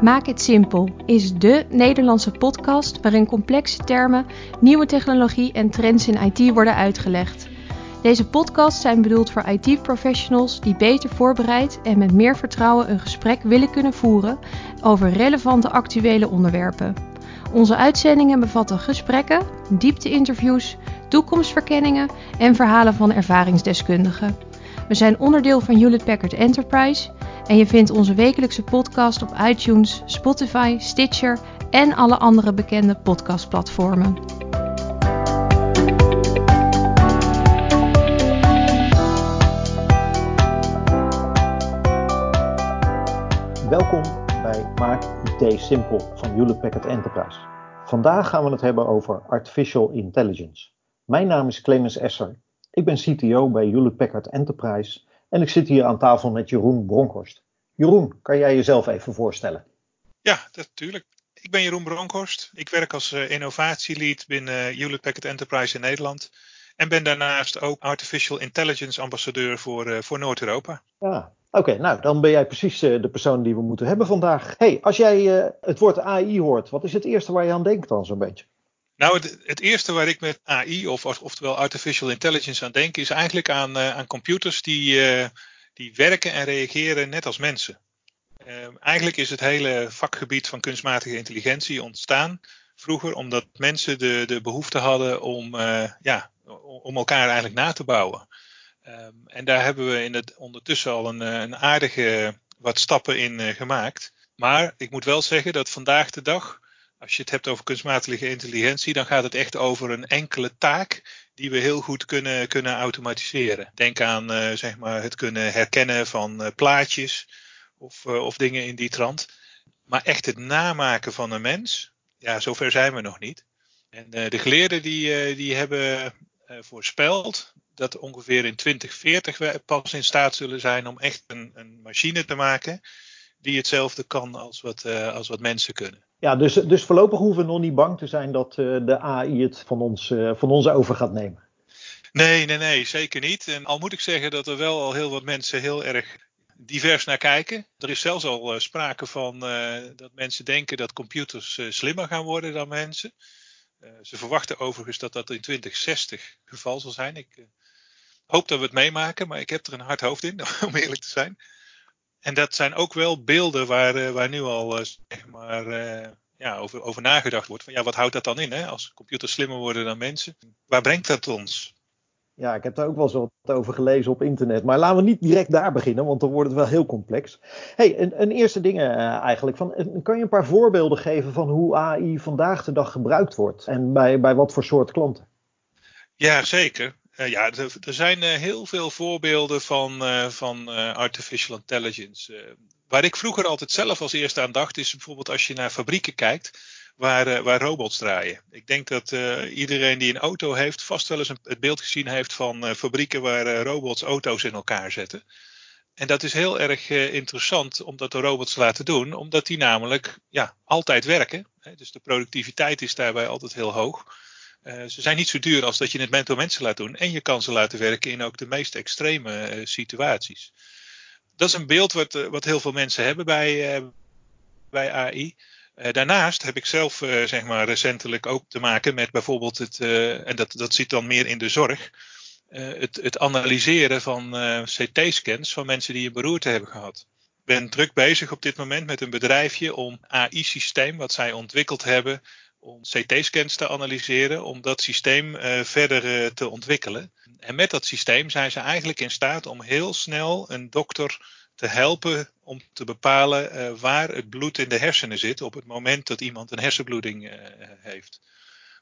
Maak het simpel is de Nederlandse podcast waarin complexe termen, nieuwe technologie en trends in IT worden uitgelegd. Deze podcasts zijn bedoeld voor IT-professionals die beter voorbereid en met meer vertrouwen een gesprek willen kunnen voeren over relevante actuele onderwerpen. Onze uitzendingen bevatten gesprekken, diepte-interviews, toekomstverkenningen en verhalen van ervaringsdeskundigen. We zijn onderdeel van Hewlett Packard Enterprise en je vindt onze wekelijkse podcast op iTunes, Spotify, Stitcher en alle andere bekende podcastplatformen. Welkom bij Maak IT Simpel van Hewlett Packard Enterprise. Vandaag gaan we het hebben over Artificial Intelligence. Mijn naam is Clemens Esser. Ik ben CTO bij Hewlett Packard Enterprise en ik zit hier aan tafel met Jeroen Bronkhorst. Jeroen, kan jij jezelf even voorstellen? Ja, natuurlijk. Ik ben Jeroen Bronkhorst. Ik werk als uh, innovatielead binnen Hewlett Packard Enterprise in Nederland. En ben daarnaast ook Artificial Intelligence ambassadeur voor, uh, voor Noord-Europa. Ja, oké. nou, dan ben jij precies uh, de persoon die we moeten hebben vandaag. hey, als jij het woord AI hoort, wat is het eerste waar je aan denkt dan zo'n beetje? Nou, het, het, eerste waar ik met AI, of, oftewel Artificial Intelligence, aan denk, is eigenlijk aan, aan computers die die werken en reageren net als mensen. Uh, eigenlijk is het hele vakgebied van kunstmatige intelligentie ontstaan vroeger omdat mensen de, de behoefte hadden om, uh, ja, om elkaar eigenlijk na te bouwen. Um, en daar hebben we in het, ondertussen al een, een aardige wat stappen in gemaakt. Maar ik moet wel zeggen dat vandaag de dag, als je het hebt over kunstmatige intelligentie, dan gaat het echt over een enkele taak die we heel goed kunnen, kunnen automatiseren. Denk aan uh, zeg maar het kunnen herkennen van uh, plaatjes of, uh, of dingen in die trant. Maar echt het namaken van een mens, ja, zover zijn we nog niet. En de geleerden die, die hebben voorspeld dat ongeveer in 2040 we pas in staat zullen zijn om echt een, een machine te maken die hetzelfde kan als wat, als wat mensen kunnen. Ja, dus, dus voorlopig hoeven we nog niet bang te zijn dat uh, de AI het van ons, uh, van ons over gaat nemen. Nee, nee, nee, zeker niet. En al moet ik zeggen dat er wel al heel wat mensen heel erg divers naar kijken. Er is zelfs al uh, sprake van dat mensen denken dat computers slimmer gaan worden dan mensen. ze verwachten overigens dat dat in 2060 het geval zal zijn. Ik hoop dat we het meemaken, maar ik heb er een hard hoofd in, om eerlijk te zijn. En dat zijn ook wel beelden waar, uh, waar nu al uh, zeg maar, uh, ja, over, over nagedacht wordt. Van, ja, wat houdt dat dan in hè? als computers slimmer worden dan mensen? Waar brengt dat ons? Ja, ik heb daar ook wel eens wat over gelezen op internet. Maar laten we niet direct daar beginnen, want dan wordt het wel heel complex. hey, een, een eerste ding eigenlijk. Van, kan je een paar voorbeelden geven van hoe AI vandaag de dag gebruikt wordt? En bij, bij wat voor soort klanten? Ja, zeker. Uh, ja, er, er zijn uh, heel veel voorbeelden van, uh, van artificial intelligence. waar ik vroeger altijd zelf als eerste aan dacht, is bijvoorbeeld als je naar fabrieken kijkt waar, waar robots draaien. Ik denk dat iedereen die een auto heeft vast wel eens een, het beeld gezien heeft van fabrieken waar robots auto's in elkaar zetten. En dat is heel erg interessant om dat de robots laten doen, omdat die namelijk ja, altijd werken. Hè, dus de productiviteit is daarbij altijd heel hoog. Uh, ze zijn niet zo duur als dat je het door mensen laat doen. En je kan ze laten werken in ook de meest extreme uh, situaties. Dat is een beeld wat, uh, wat heel veel mensen hebben bij, bij AI. daarnaast heb ik zelf zeg maar recentelijk ook te maken met bijvoorbeeld het, en dat, dat zit dan meer in de zorg, het, het analyseren van CT-scans van mensen die een beroerte hebben gehad. Ben druk bezig op dit moment met een bedrijfje om AI-systeem wat zij ontwikkeld hebben om CT-scans te analyseren, om dat systeem uh, verder uh, te ontwikkelen. En met dat systeem zijn ze eigenlijk in staat om heel snel een dokter te helpen om te bepalen uh, waar het bloed in de hersenen zit op het moment dat iemand een hersenbloeding heeft.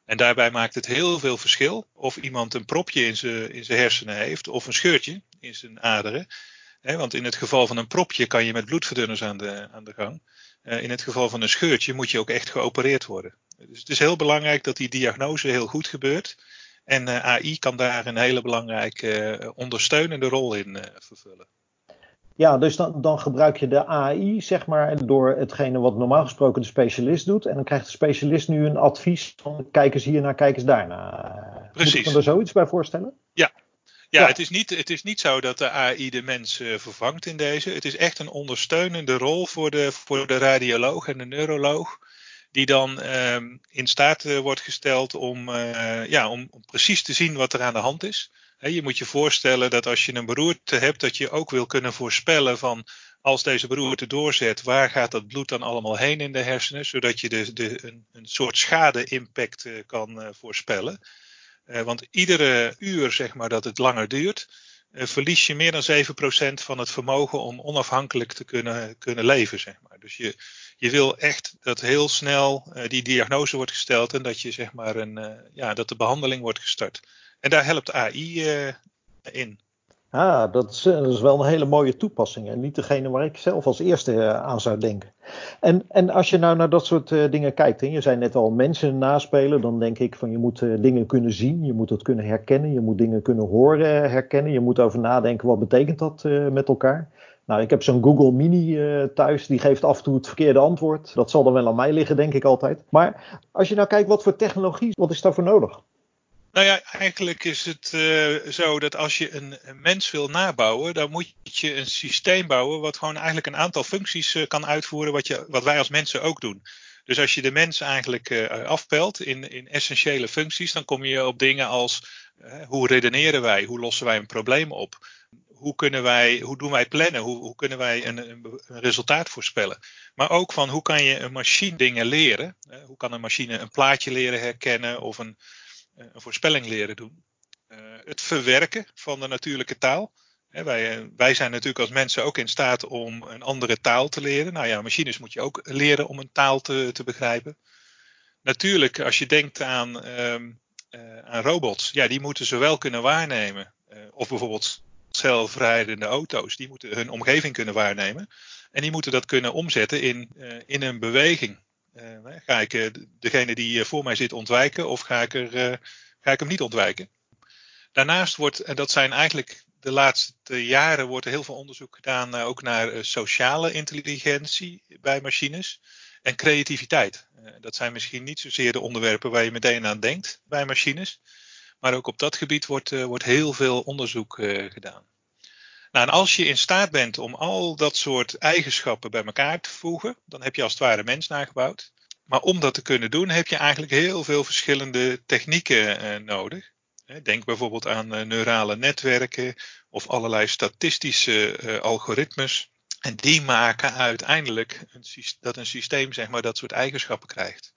En daarbij maakt het heel veel verschil of iemand een propje in zijn in hersenen heeft of een scheurtje in zijn aderen. Want in het geval van een propje kan je met bloedverdunners aan de, aan de gang. in het geval van een scheurtje moet je ook echt geopereerd worden. Dus het is heel belangrijk dat die diagnose heel goed gebeurt. En uh, AI kan daar een hele belangrijke uh, ondersteunende rol in uh, vervullen. Ja, dus dan, dan, gebruik je de AI, zeg maar, door hetgene wat normaal gesproken de specialist doet. En dan krijgt de specialist nu een advies van kijk eens hier naar, kijk eens daarna. Precies. Moet ik me er zoiets bij voorstellen? Ja, Ja, Het, is niet, het is niet zo dat de AI de mens vervangt in deze. Het is echt een ondersteunende rol voor de, voor de radioloog en de neuroloog die dan ehm, in staat wordt gesteld om, ja, om, om, precies te zien wat er aan de hand is. je moet je voorstellen dat als je een beroerte hebt, dat je ook wil kunnen voorspellen van als deze beroerte doorzet, waar gaat dat bloed dan allemaal heen in de hersenen, zodat je de, de, een, een soort schade-impact uh, kan voorspellen. Want iedere uur zeg maar, dat het langer duurt, verlies je meer dan 7% van het vermogen om onafhankelijk te kunnen, kunnen leven. Zeg maar. Dus je, je wil echt dat heel snel die diagnose wordt gesteld en dat, je, zeg maar, een, ja, dat de behandeling wordt gestart. En daar helpt AI in. Ah, dat is, dat wel een hele mooie toepassing. En niet degene waar ik zelf als eerste eh, aan zou denken. En, en als je nou naar dat soort dingen kijkt. En je zei net al mensen naspelen. Dan denk ik van je moet dingen kunnen zien. Je moet het kunnen herkennen. Je moet dingen kunnen horen herkennen. Je moet over nadenken wat betekent dat met elkaar. Nou, ik heb zo'n Google Mini thuis. Die geeft af en toe het verkeerde antwoord. Dat zal dan wel aan mij liggen, denk ik altijd. Maar als je nou kijkt wat voor technologie, wat is daarvoor nodig? Nou ja, eigenlijk is het uh, zo dat als je een, mens wil nabouwen, dan moet je een systeem bouwen wat gewoon eigenlijk een aantal functies uh, kan uitvoeren wat, je, wat wij als mensen ook doen. Dus als je de mens eigenlijk afpelt in, in essentiële functies, dan kom je op dingen als hoe redeneren wij, hoe lossen wij een probleem op, hoe, kunnen wij, hoe doen wij plannen, hoe, hoe kunnen wij een, een, resultaat voorspellen. Maar ook van hoe kan je een machine dingen leren, hoe kan een machine een plaatje leren herkennen of een eh, een voorspelling leren doen. Eh, het verwerken van de natuurlijke taal. wij, eh, wij, zijn natuurlijk als mensen ook in staat om een andere taal te leren. Nou ja, machines moet je ook leren om een taal te, te begrijpen. Natuurlijk, als je denkt aan, uh, aan robots, ja, die moeten ze wel kunnen waarnemen. Of bijvoorbeeld zelfrijdende auto's, die moeten hun omgeving kunnen waarnemen. En die moeten dat kunnen omzetten in, uh, in een beweging. Uh, ga ik uh, degene die voor mij zit ontwijken of ga ik, er, ga ik hem niet ontwijken? Daarnaast wordt, en dat zijn eigenlijk de laatste jaren, wordt er heel veel onderzoek gedaan ook naar sociale intelligentie bij machines en creativiteit. dat zijn misschien niet zozeer de onderwerpen waar je meteen aan denkt bij machines, maar ook op dat gebied wordt, wordt heel veel onderzoek gedaan. Nou, en als je in staat bent om al dat soort eigenschappen bij elkaar te voegen, dan heb je als het ware mens nagebouwd. Maar om dat te kunnen doen, heb je eigenlijk heel veel verschillende technieken eh, nodig. Denk bijvoorbeeld aan neurale netwerken of allerlei statistische algoritmes. En die maken uiteindelijk dat een systeem zeg maar, dat soort eigenschappen krijgt.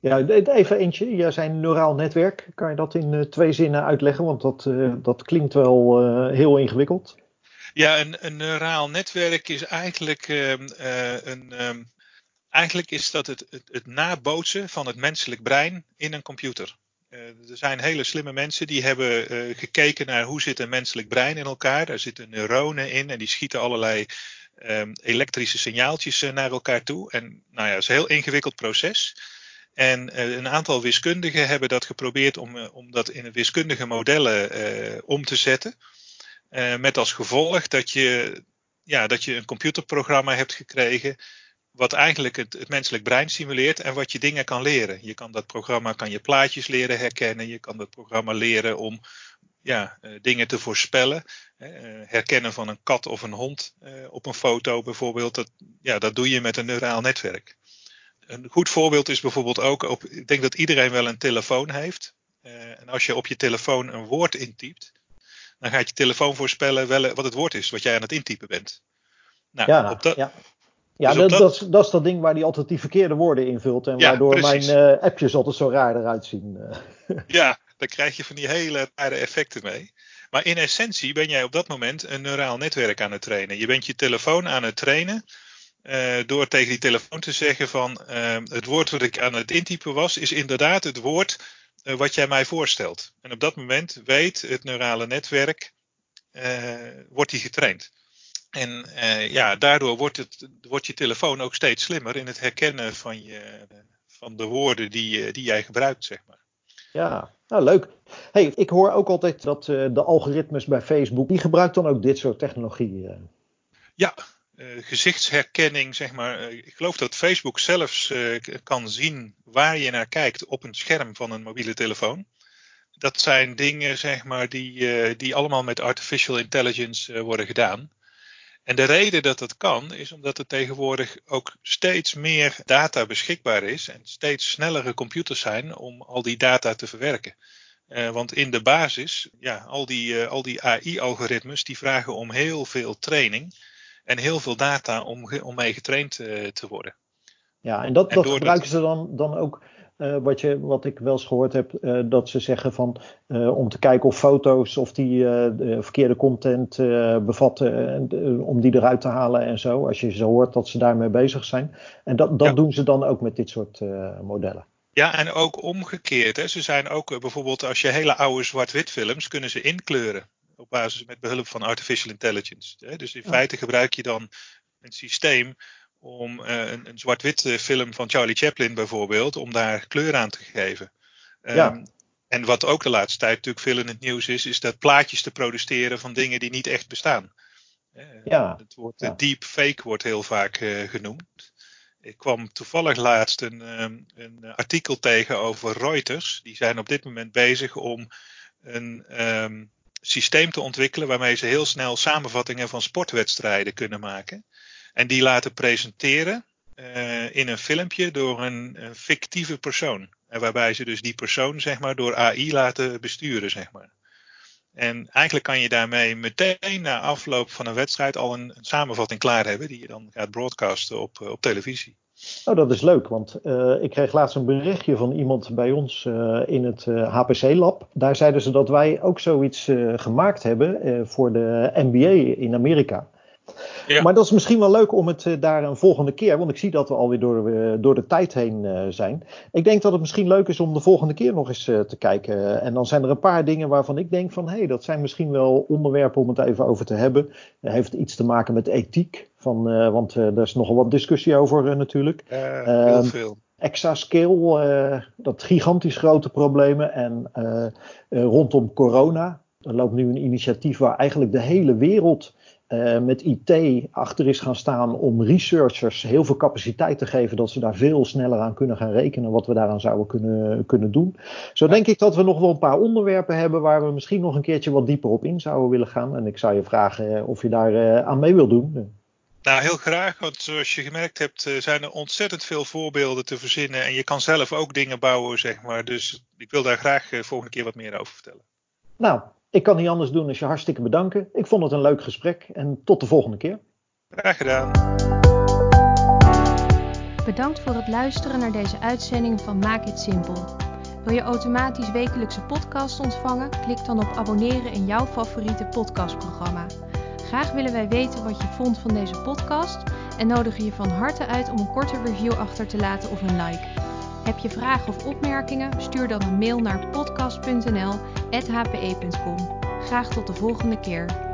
Ja, even eentje. Jij zei neuraal netwerk. Kan je dat in uh, twee zinnen uitleggen? Want dat, uh, dat klinkt wel uh, heel ingewikkeld. Ja, een, een, neuraal netwerk is eigenlijk ehm, een. Um, eigenlijk is dat het, het, het, nabootsen van het menselijk brein in een computer. er zijn hele slimme mensen die hebben gekeken naar hoe zit een menselijk brein in elkaar. Daar zitten neuronen in en die schieten allerlei um, elektrische signaaltjes naar elkaar toe. En nou ja, het is een heel ingewikkeld proces. En uh, een aantal wiskundigen hebben dat geprobeerd om, uh, om dat in wiskundige modellen uh, om te zetten. met als gevolg dat je, ja, dat je een computerprogramma hebt gekregen. Wat eigenlijk het, het, menselijk brein simuleert en wat je dingen kan leren. Je kan dat programma kan je plaatjes leren herkennen. Je kan dat programma leren om ja, dingen te voorspellen. herkennen van een kat of een hond op een foto bijvoorbeeld. Dat, ja, dat doe je met een neuraal netwerk. Een goed voorbeeld is bijvoorbeeld ook, op, ik denk dat iedereen wel een telefoon heeft. Uh, en als je op je telefoon een woord intypt, dan gaat je telefoon voorspellen wel, wat het woord is wat jij aan het intypen bent. Nou, ja, op dat, ja. Ja, dus dat, dat, is, dat, is dat ding waar hij altijd die verkeerde woorden invult. En ja, waardoor precies. mijn uh, appjes altijd zo raar eruit zien. ja, daar krijg je van die hele rare effecten mee. Maar in essentie ben jij op dat moment een neuraal netwerk aan het trainen. Je bent je telefoon aan het trainen uh, door tegen die telefoon te zeggen van uh, het woord wat ik aan het intypen was, is inderdaad het woord uh, wat jij mij voorstelt. En op dat moment weet het neurale netwerk, wordt die getraind. En ja, daardoor wordt, het, wordt je telefoon ook steeds slimmer in het herkennen van, je, van de woorden die, die jij gebruikt, zeg maar. Ja, nou leuk. Hey, ik hoor ook altijd dat de algoritmes bij Facebook, die gebruikt dan ook dit soort technologie. Ja, uh, gezichtsherkenning, zeg maar. Uh, ik geloof dat Facebook zelfs uh, kan zien waar je naar kijkt op een scherm van een mobiele telefoon. dat zijn dingen zeg maar, die, die allemaal met artificial intelligence worden gedaan. En de reden dat dat kan, is omdat er tegenwoordig ook steeds meer data beschikbaar is en steeds snellere computers zijn om al die data te verwerken. Want in de basis, ja, al die, al die AI-algoritmes die vragen om heel veel training en heel veel data om, om mee getraind uh, te worden. Ja, en dat, en dat gebruiken ze dan, dan ook uh, wat, je, wat ik wel eens gehoord heb, uh, dat ze zeggen van om te kijken of foto's of die verkeerde content bevatten, om die eruit te halen en zo. Als je zo hoort dat ze daarmee bezig zijn. En dat, dat ja. doen ze dan ook met dit soort modellen. Ja, en ook omgekeerd. Hè. Ze zijn ook bijvoorbeeld als je hele oude zwart-wit films kunnen ze inkleuren. Op basis met behulp van artificial intelligence. Hè. Dus in feite gebruik je dan een systeem om uh, een, een zwart-wit film van Charlie Chaplin bijvoorbeeld, om daar kleur aan te geven. Um, ja. En wat ook de laatste tijd natuurlijk veel in het nieuws is, is dat plaatjes te produceren van dingen die niet echt bestaan. Uh, ja. Het woord ja. deep fake wordt heel vaak uh, genoemd. Ik kwam toevallig laatst een, um, een, artikel tegen over Reuters. Die zijn op dit moment bezig om een um, systeem te ontwikkelen waarmee ze heel snel samenvattingen van sportwedstrijden kunnen maken. En die laten presenteren uh, in een filmpje door een, een, fictieve persoon. En waarbij ze dus die persoon zeg maar door AI laten besturen zeg maar. En eigenlijk kan je daarmee meteen na afloop van een wedstrijd al een, een samenvatting klaar hebben die je dan gaat broadcasten op, op televisie. Oh, dat is leuk, want uh, ik kreeg laatst een berichtje van iemand bij ons uh, in het HPC-lab. Daar zeiden ze dat wij ook zoiets gemaakt hebben voor de NBA in Amerika. Ja. Maar dat is misschien wel leuk om het uh, daar een volgende keer, want ik zie dat we alweer door, uh, door de tijd heen uh, zijn. Ik denk dat het misschien leuk is om de volgende keer nog eens te kijken. En dan zijn er een paar dingen waarvan ik denk van, hé, hey, dat zijn misschien wel onderwerpen om het even over te hebben. Het heeft iets te maken met ethiek, van, want er is nogal wat discussie over natuurlijk. heel veel. Exascale, dat gigantisch grote problemen. En rondom corona, er loopt nu een initiatief waar eigenlijk de hele wereld uh, met IT achter is gaan staan om researchers heel veel capaciteit te geven, dat ze daar veel sneller aan kunnen gaan rekenen wat we daaraan zouden kunnen, kunnen doen. Zo denk ik dat we nog wel een paar onderwerpen hebben waar we misschien nog een keertje wat dieper op in zouden willen gaan. En ik zou je vragen of je daar uh, aan mee wil doen. Nou, heel graag, want zoals je gemerkt hebt, zijn er ontzettend veel voorbeelden te verzinnen. En je kan zelf ook dingen bouwen, zeg maar. Dus ik wil daar graag volgende keer wat meer over vertellen. Nou, ik kan niet anders doen dan je hartstikke bedanken. Ik vond het een leuk gesprek en tot de volgende keer. Graag gedaan. Bedankt voor het luisteren naar deze uitzending van Maak het Simpel. Wil je automatisch wekelijkse podcast ontvangen? Klik dan op abonneren in jouw favoriete podcastprogramma. Graag willen wij weten wat je vond van deze podcast en nodigen je van harte uit om een korte review achter te laten of een like. Heb je vragen of opmerkingen? Stuur dan een mail naar podcast.nl hpe.com. Graag tot de volgende keer.